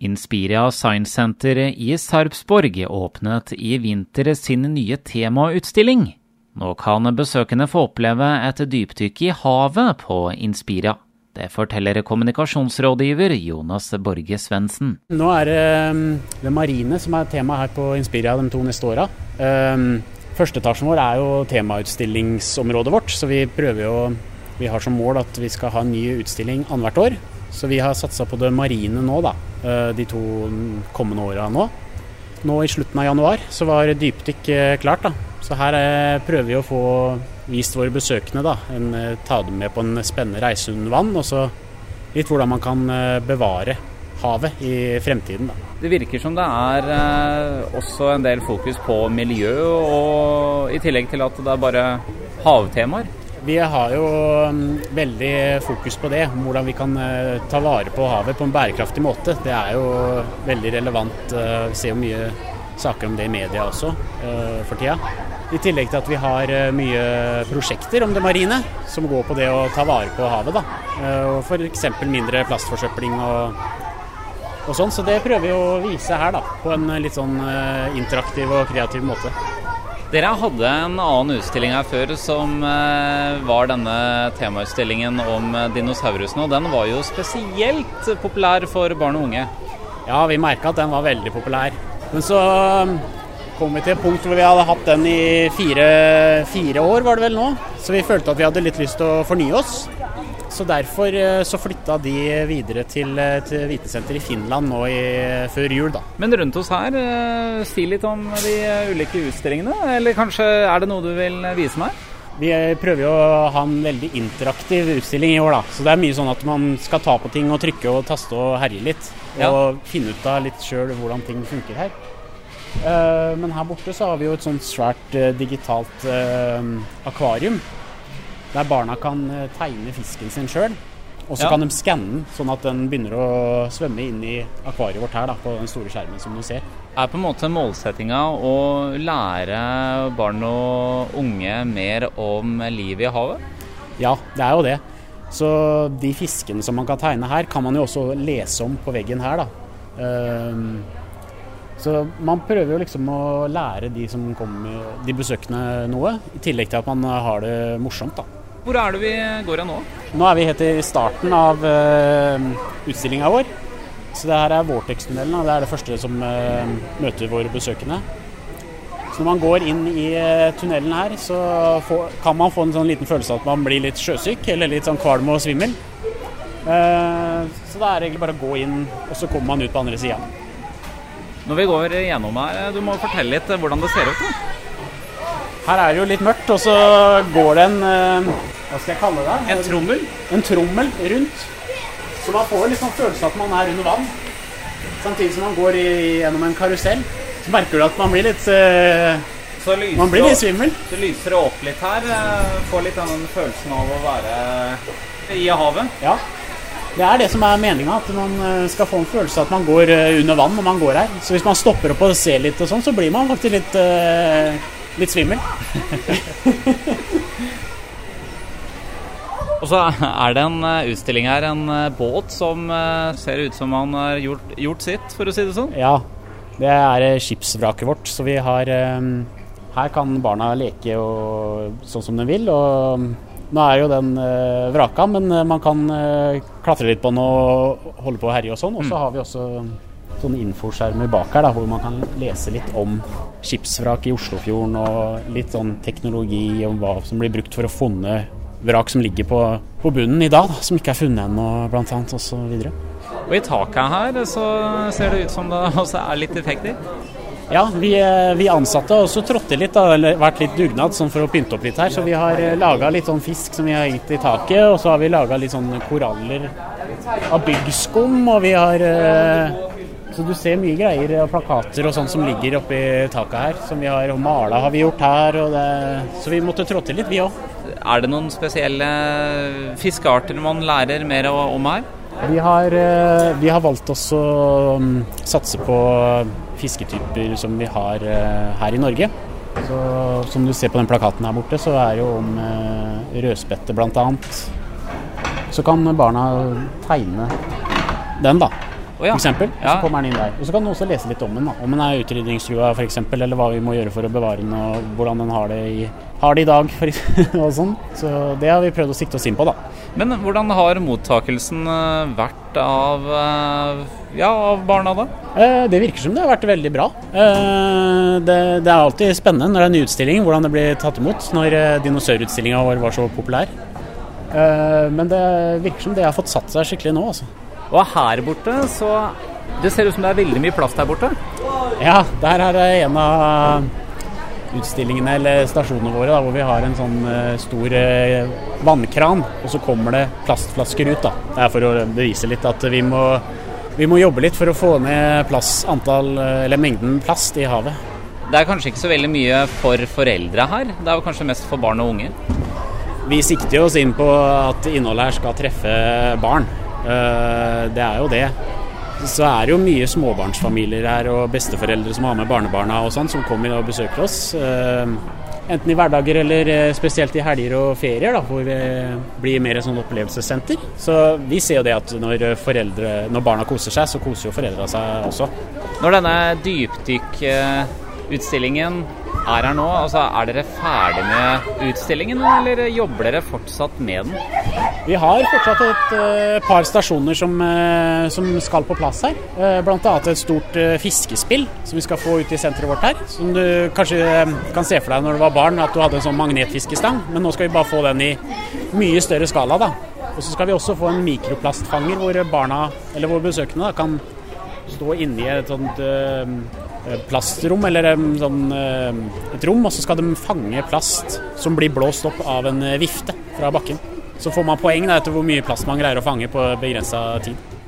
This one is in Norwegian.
Inspiria Science Center i Sarpsborg åpnet i vinter sin nye temautstilling. Nå kan besøkende få oppleve et dypdykk i havet på Inspiria. Det forteller kommunikasjonsrådgiver Jonas Borge Svendsen. Nå er det um, det marine som er tema her på Inspiria de to neste åra. Um, Førsteetasjen vår er jo temautstillingsområdet vårt, så vi prøver jo Vi har som mål at vi skal ha en ny utstilling annethvert år. Så vi har satsa på det marine nå, da. Uh, de to kommende åra nå. Nå i slutten av januar så var dypdykk uh, klart, da. Så her uh, prøver vi å få vist våre besøkende, da. En, ta dem med på en spennende reise under vann. Og så litt hvordan man kan bevare havet i fremtiden, da. Det virker som det er eh, også en del fokus på miljø, og i tillegg til at det er bare havtemaer. Vi har jo um, veldig fokus på det, hvordan vi kan uh, ta vare på havet på en bærekraftig måte. Det er jo veldig relevant. Uh, vi ser jo mye saker om det i media også uh, for tida. I tillegg til at vi har mye prosjekter om det marine, som går på det å ta vare på havet. da. F.eks. mindre plastforsøpling og og sånn, Så det prøver vi å vise her da, på en litt sånn uh, interaktiv og kreativ måte. Dere hadde en annen utstilling her før som uh, var denne temautstillingen om dinosaurusene. Og den var jo spesielt populær for barn og unge. Ja, vi merka at den var veldig populær. Men så um, kom vi til et punkt hvor vi hadde hatt den i fire, fire år, var det vel nå. Så vi følte at vi hadde litt lyst til å fornye oss. Så Derfor eh, så flytta de videre til, et vitensenter i Finland nå i, før jul. da. Men rundt oss her, eh, si litt om de ulike utstillingene. Eller kanskje er det noe du vil vise meg? Vi prøver jo å ha en veldig interaktiv utstilling i år, da. Så det er mye sånn at man skal ta på ting og trykke og taste og herje litt. Og ja. finne ut av litt sjøl hvordan ting funker her. Men her borte så har vi jo et sånt svært digitalt akvarium der barna kan eh, tegne fisken sin sjøl. Og så ja. kan de skanne den, sånn at den begynner å svømme inn i akvariet vårt her da, på den store skjermen som du ser. Er på en måte målsettinga å lære barn og unge mer om livet i havet? Ja, det er jo det. Så de fiskene som man kan tegne her, kan man jo også lese om på veggen her, da. Um, så man prøver jo liksom å lære de som kommer, de besøkende noe, i tillegg til at man har det morsomt, da. Hvor er det vi går av nå? Nå er vi helt i starten av uh, utstillinga vår. Så det her er Vortex-tunnelen. Det er det første som uh, møter våre besøkende. Så når man går inn i uh, tunnelen her, så får, kan man få en sånn liten følelse av at man blir litt sjøsyk, eller litt sånn kvalm og svimmel. Så det er egentlig bare å gå inn, og så kommer man ut på andre sida. Når vi går gjennom her, du må fortelle litt hvordan det ser ut? Da. Her er det jo litt mørkt, og så går det en hva skal jeg kalle det? En trommel? En trommel rundt. Så man får liksom følelsen at man er under vann. Samtidig som man går i, gjennom en karusell. Så merker du at man blir litt uh, Man blir litt svimmel. Så lyser det opp litt her. Eh, får litt den følelsen av å være i havet. Ja. Det er det som er meninga, at man eh, skal få en følelse av at man går under vann når man går her. Så hvis man stopper opp og ser litt og sånn, så blir man faktisk litt, litt svimmel. Og så er det en eh, utstilling her, en eh, båt som eh, ser ut som han har gjort, gjort sitt, for å si det sånn? Ja, det er skipsvraket vårt. Så vi har Her kan barna leke og, sånn som de vil. og nå er jo den vraka, men man kan klatre litt på den og holde på å herje og sånn. Og så mm. har vi også sånne infoskjermer bak her da, hvor man kan lese litt om skipsvrak i Oslofjorden og litt sånn teknologi om hva som blir brukt for å funne vrak som ligger på, på bunnen i dag, da, som ikke er funnet ennå, annet, osv. Og i taket her så ser det ut som det også er litt effekter? Ja, vi, eh, vi ansatte har også trådt litt, da, eller vært litt dugnad sånn for å pynte opp litt her. Så vi har eh, laga litt sånn fisk som vi har gitt i taket, og så har vi laga litt sånn koraller av byggskum, og vi har eh, så du ser mye greier og plakater og sånt som ligger oppi taket her. Som vi har, og mala har vi gjort her. Det, så vi måtte trå til litt, vi òg. Er det noen spesielle fiskearter man lærer mer om her? Vi har, eh, vi har valgt oss å mm, satse på fisketyper som vi har eh, her i Norge. Så, som du ser på den plakaten her borte, så er det jo om eh, rødspette bl.a. Så kan barna tegne den, da. Oh, ja. f.eks. Og så kommer den inn der. Og så kan du også lese litt om den. da. Om den er utrydningstrua f.eks., eller hva vi må gjøre for å bevare den, og hvordan den har det i, har det i dag. og sånn. Så det har vi prøvd å sikte oss inn på, da. Men hvordan har mottakelsen eh, vært av, eh, ja, av barna, da? Eh, det virker som det har vært veldig bra. Det, det er alltid spennende når det er en ny utstilling, hvordan det blir tatt imot. Når dinosaurutstillinga vår var så populær. Men det virker som det har fått satt seg skikkelig nå, altså. Og her borte så Det ser ut som det er veldig mye plass der borte? Ja, der er en av utstillingene eller stasjonene våre da, hvor vi har en sånn uh, stor uh, vannkran, og så kommer det plastflasker ut. da. Det er for å bevise litt at vi må, vi må jobbe litt for å få ned plass, antall, uh, eller mengden plast i havet. Det er kanskje ikke så veldig mye for foreldre her, det er kanskje mest for barn og unge? Vi sikter oss inn på at innholdet her skal treffe barn. Eh, det er jo det. Så er det jo mye småbarnsfamilier her og besteforeldre som har med barnebarna og sånn, som kommer og besøker oss. Eh, enten i hverdager eller eh, spesielt i helger og ferier, da, hvor vi blir mer et sånn opplevelsessenter. Så vi ser jo det at når, foreldre, når barna koser seg, så koser jo foreldra seg også. Når denne dypdykkutstillingen er her nå. Altså, er dere ferdig med utstillingen, eller jobber dere fortsatt med den? Vi har fortsatt et uh, par stasjoner som, uh, som, skal på plass her. Uh, Bl.a. et stort fiskespill som vi skal få ut i senteret vårt her. Som du kanskje kan se for deg når du var barn, at du hadde en sånn magnetfiskestang. Men nå skal vi bare få den i mye større skala. da. Og så skal vi også få en mikroplastfanger hvor barna, eller hvor besøkende, da, kan stå inni et sånt Eh, plastrom, eller sånn, eh, et rom, og så skal de fange plast som blir blåst opp av en eh, vifte fra bakken. Så får man poeng da, etter hvor mye plast man greier å fange på begrensa tid.